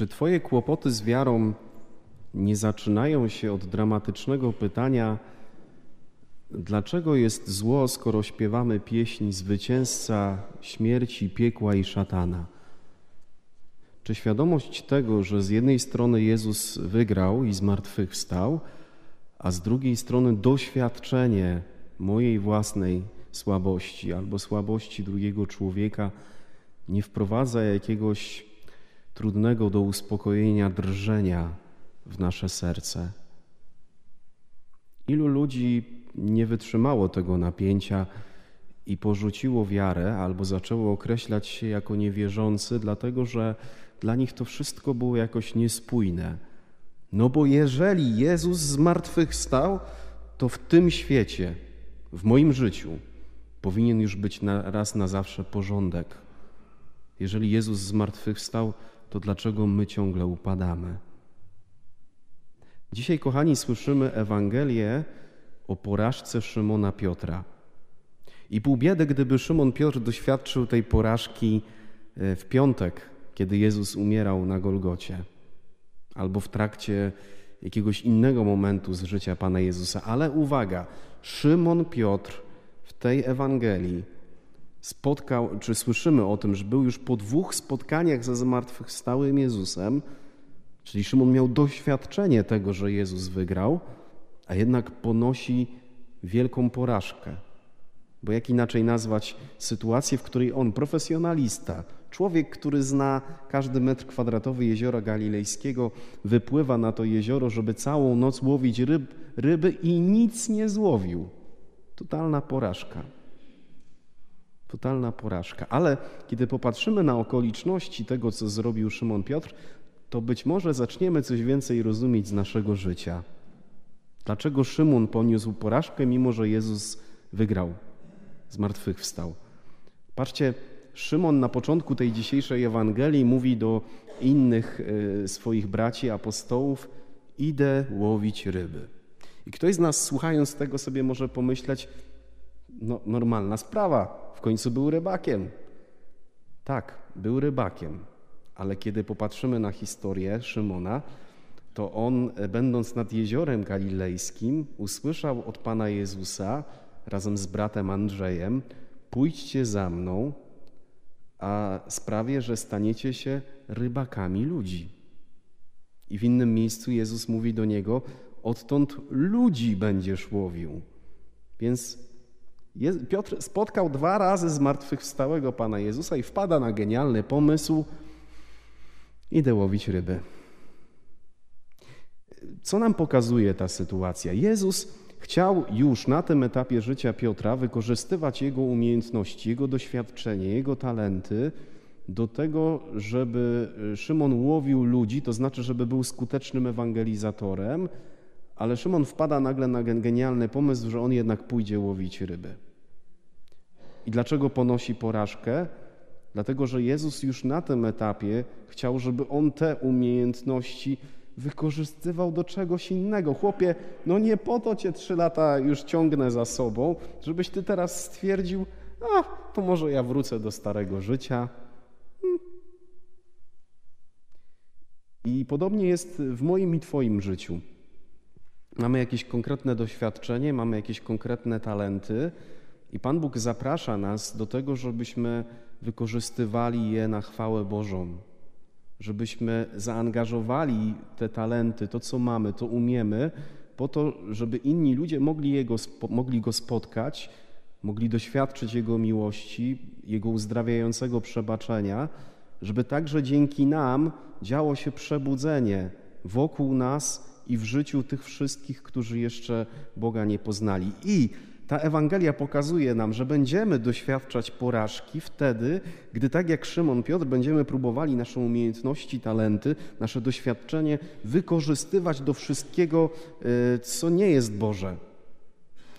Czy Twoje kłopoty z wiarą nie zaczynają się od dramatycznego pytania, dlaczego jest zło, skoro śpiewamy pieśń zwycięzca śmierci, piekła i szatana? Czy świadomość tego, że z jednej strony Jezus wygrał i zmartwychwstał, a z drugiej strony doświadczenie mojej własnej słabości albo słabości drugiego człowieka nie wprowadza jakiegoś trudnego do uspokojenia drżenia w nasze serce. Ilu ludzi nie wytrzymało tego napięcia i porzuciło wiarę albo zaczęło określać się jako niewierzący, dlatego że dla nich to wszystko było jakoś niespójne. No bo jeżeli Jezus zmartwychwstał, to w tym świecie, w moim życiu, powinien już być na, raz na zawsze porządek. Jeżeli Jezus zmartwychwstał, to dlaczego my ciągle upadamy? Dzisiaj, kochani, słyszymy Ewangelię o porażce Szymona Piotra. I pół biedy, gdyby Szymon Piotr doświadczył tej porażki e, w piątek, kiedy Jezus umierał na Golgocie, albo w trakcie jakiegoś innego momentu z życia Pana Jezusa. Ale uwaga, Szymon Piotr w tej Ewangelii spotkał, czy słyszymy o tym, że był już po dwóch spotkaniach ze zmartwychwstałym Jezusem, czyli Szymon miał doświadczenie tego, że Jezus wygrał, a jednak ponosi wielką porażkę. Bo jak inaczej nazwać sytuację, w której on, profesjonalista, człowiek, który zna każdy metr kwadratowy jeziora galilejskiego, wypływa na to jezioro, żeby całą noc łowić ryb, ryby i nic nie złowił. Totalna porażka. Totalna porażka. Ale kiedy popatrzymy na okoliczności tego, co zrobił Szymon Piotr, to być może zaczniemy coś więcej rozumieć z naszego życia. Dlaczego Szymon poniósł porażkę, mimo że Jezus wygrał, zmartwychwstał? Patrzcie, Szymon na początku tej dzisiejszej Ewangelii mówi do innych e, swoich braci apostołów: Idę łowić ryby. I ktoś z nas, słuchając tego, sobie może pomyśleć: No, normalna sprawa, w końcu był rybakiem. Tak, był rybakiem, ale kiedy popatrzymy na historię Szymona, to on, e, będąc nad jeziorem galilejskim, usłyszał od Pana Jezusa razem z bratem Andrzejem: Pójdźcie za mną, a sprawię, że staniecie się rybakami ludzi. I w innym miejscu Jezus mówi do niego: Odtąd ludzi będziesz łowił. Więc Piotr spotkał dwa razy zmartwychwstałego Pana Jezusa i wpada na genialny pomysł: idę łowić ryby. Co nam pokazuje ta sytuacja? Jezus chciał już na tym etapie życia Piotra wykorzystywać jego umiejętności, jego doświadczenie, jego talenty do tego, żeby Szymon łowił ludzi, to znaczy, żeby był skutecznym ewangelizatorem, ale Szymon wpada nagle na genialny pomysł, że on jednak pójdzie łowić ryby. I dlaczego ponosi porażkę? Dlatego, że Jezus już na tym etapie chciał, żeby on te umiejętności wykorzystywał do czegoś innego. Chłopie, no nie po to cię trzy lata już ciągnę za sobą, żebyś ty teraz stwierdził, a to może ja wrócę do starego życia. Hmm. I podobnie jest w moim i Twoim życiu. Mamy jakieś konkretne doświadczenie, mamy jakieś konkretne talenty, i Pan Bóg zaprasza nas do tego, żebyśmy wykorzystywali je na chwałę Bożą żebyśmy zaangażowali te talenty, to co mamy, to umiemy, po to, żeby inni ludzie mogli, jego, mogli go spotkać, mogli doświadczyć Jego miłości, Jego uzdrawiającego przebaczenia, żeby także dzięki nam działo się przebudzenie wokół nas i w życiu tych wszystkich, którzy jeszcze Boga nie poznali. I ta Ewangelia pokazuje nam, że będziemy doświadczać porażki wtedy, gdy tak jak Szymon Piotr będziemy próbowali nasze umiejętności, talenty, nasze doświadczenie wykorzystywać do wszystkiego, e, co nie jest Boże.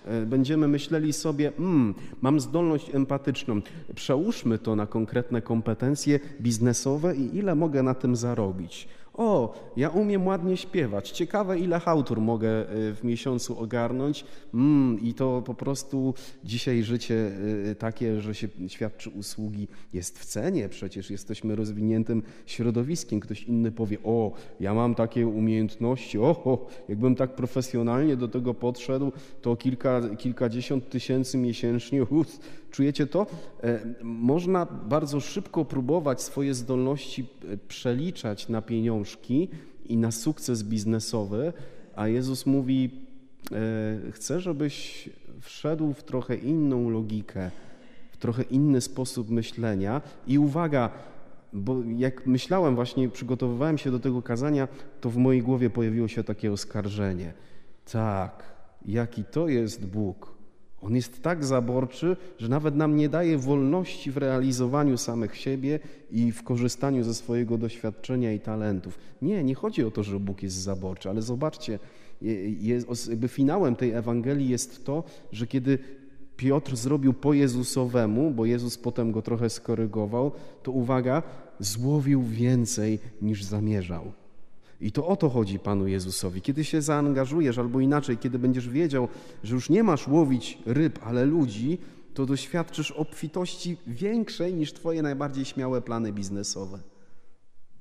E, będziemy myśleli sobie, mm, mam zdolność empatyczną, przełóżmy to na konkretne kompetencje biznesowe i ile mogę na tym zarobić. O, ja umiem ładnie śpiewać. Ciekawe, ile hałtur mogę y, w miesiącu ogarnąć. Mm, I to po prostu dzisiaj życie y, takie, że się świadczy usługi, jest w cenie. Przecież jesteśmy rozwiniętym środowiskiem. Ktoś inny powie: O, ja mam takie umiejętności. O, o jakbym tak profesjonalnie do tego podszedł, to kilka, kilkadziesiąt tysięcy miesięcznie. Uf, czujecie to? E, można bardzo szybko próbować swoje zdolności e, przeliczać na pieniążki i na sukces biznesowy, a Jezus mówi: e, Chcę, żebyś wszedł w trochę inną logikę, w trochę inny sposób myślenia. I uwaga, bo jak myślałem, właśnie przygotowywałem się do tego kazania, to w mojej głowie pojawiło się takie oskarżenie. Tak, jaki to jest Bóg. On jest tak zaborczy, że nawet nam nie daje wolności w realizowaniu samych siebie i w korzystaniu ze swojego doświadczenia i talentów. Nie, nie chodzi o to, że Bóg jest zaborczy, ale zobaczcie, jest, jakby finałem tej Ewangelii jest to, że kiedy Piotr zrobił po Jezusowemu, bo Jezus potem go trochę skorygował, to uwaga, złowił więcej niż zamierzał. I to o to chodzi Panu Jezusowi. Kiedy się zaangażujesz, albo inaczej, kiedy będziesz wiedział, że już nie masz łowić ryb, ale ludzi, to doświadczysz obfitości większej niż Twoje najbardziej śmiałe plany biznesowe.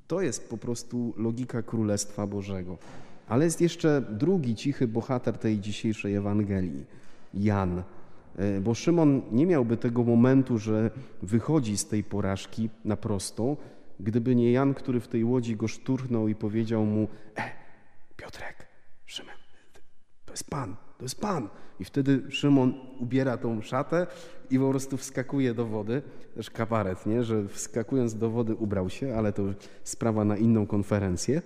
To jest po prostu logika Królestwa Bożego. Ale jest jeszcze drugi cichy bohater tej dzisiejszej Ewangelii Jan. E, bo Szymon nie miałby tego momentu, że wychodzi z tej porażki na prostą, gdyby nie Jan, który w tej łodzi go szturchnął i powiedział mu: E, Piotrek, Szymon, to jest Pan, to jest Pan. I wtedy Szymon ubiera tą szatę i po prostu wskakuje do wody. Też kabaret, nie? że wskakując do wody ubrał się, ale to sprawa na inną konferencję.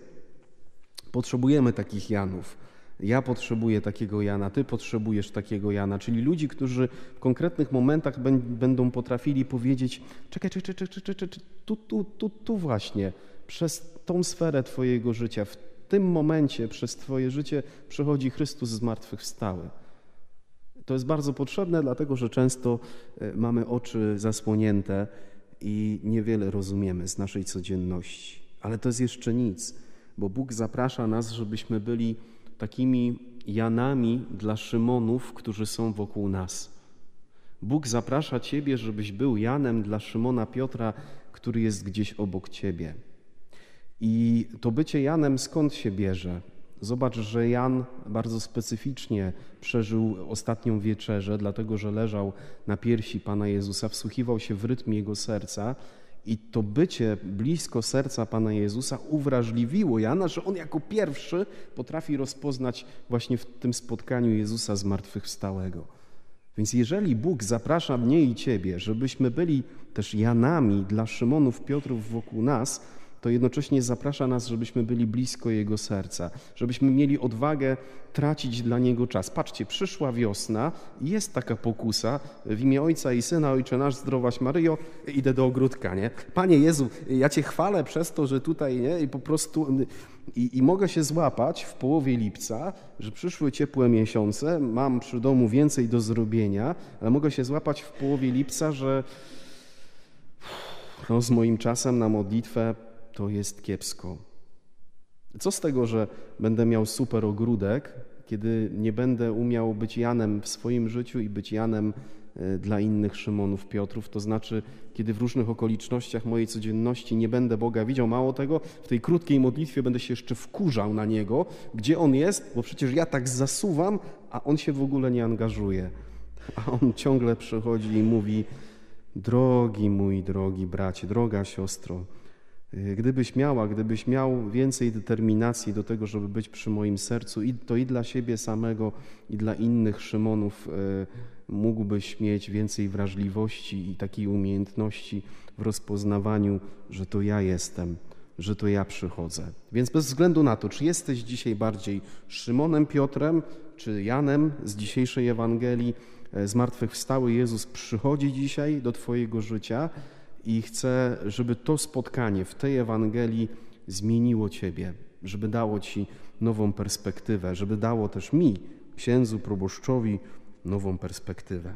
Potrzebujemy takich Janów ja potrzebuję takiego Jana, ty potrzebujesz takiego Jana, czyli ludzi, którzy w konkretnych momentach będą potrafili powiedzieć: czekaj, czekaj, czekaj, czekaj, czekaj tu, tu, tu, tu właśnie, przez tą sferę Twojego życia, w tym momencie przez Twoje życie przechodzi Chrystus zmartwychwstały. To jest bardzo potrzebne, dlatego że często e, mamy oczy zasłonięte i niewiele rozumiemy z naszej codzienności. Ale to jest jeszcze nic, bo Bóg zaprasza nas, żebyśmy byli takimi Janami dla Szymonów, którzy są wokół nas. Bóg zaprasza Ciebie, żebyś był Janem dla Szymona Piotra, który jest gdzieś obok Ciebie. I to bycie Janem skąd się bierze? Zobacz, że Jan bardzo specyficznie przeżył ostatnią wieczerzę, dlatego że leżał na piersi Pana Jezusa, wsłuchiwał się w rytm Jego serca i to bycie blisko serca Pana Jezusa uwrażliwiło Jana, że on jako pierwszy potrafi rozpoznać właśnie w tym spotkaniu Jezusa zmartwychwstałego. Więc jeżeli Bóg zaprasza mnie i Ciebie, żebyśmy byli też Janami dla Szymonów, Piotrów wokół nas, to jednocześnie zaprasza nas, żebyśmy byli blisko Jego serca, żebyśmy mieli odwagę tracić dla Niego czas. Patrzcie, przyszła wiosna jest taka pokusa w imię Ojca i Syna, Ojcze nasz, zdrowaś Maryjo, idę do ogródka, nie? Panie Jezu, ja Cię chwalę przez to, że tutaj, nie? I po prostu... I, I, mogę się złapać w połowie lipca, że przyszły ciepłe miesiące, mam przy domu więcej do zrobienia, ale mogę się złapać w połowie lipca, że no, z moim czasem na modlitwę to jest kiepsko. Co z tego, że będę miał super ogródek, kiedy nie będę umiał być Janem w swoim życiu i być Janem e, dla innych Szymonów, Piotrów, to znaczy, kiedy w różnych okolicznościach mojej codzienności nie będę Boga widział, mało tego, w tej krótkiej modlitwie będę się jeszcze wkurzał na Niego, gdzie On jest, bo przecież ja tak zasuwam, a On się w ogóle nie angażuje. A On ciągle przychodzi i mówi, drogi mój, drogi bracie, droga siostro, gdybyś miała, gdybyś miał więcej determinacji do tego, żeby być przy moim sercu, to i dla siebie samego, i dla innych Szymonów, y, mógłbyś mieć więcej wrażliwości i takiej umiejętności w rozpoznawaniu, że to ja jestem, że to ja przychodzę. Więc bez względu na to, czy jesteś dzisiaj bardziej Szymonem Piotrem, czy Janem z dzisiejszej Ewangelii, y, zmartwychwstały Jezus przychodzi dzisiaj do Twojego życia i chcę, żeby to spotkanie w tej Ewangelii zmieniło Ciebie, żeby dało Ci nową perspektywę, żeby dało też mi, księdzu, proboszczowi, nową perspektywę.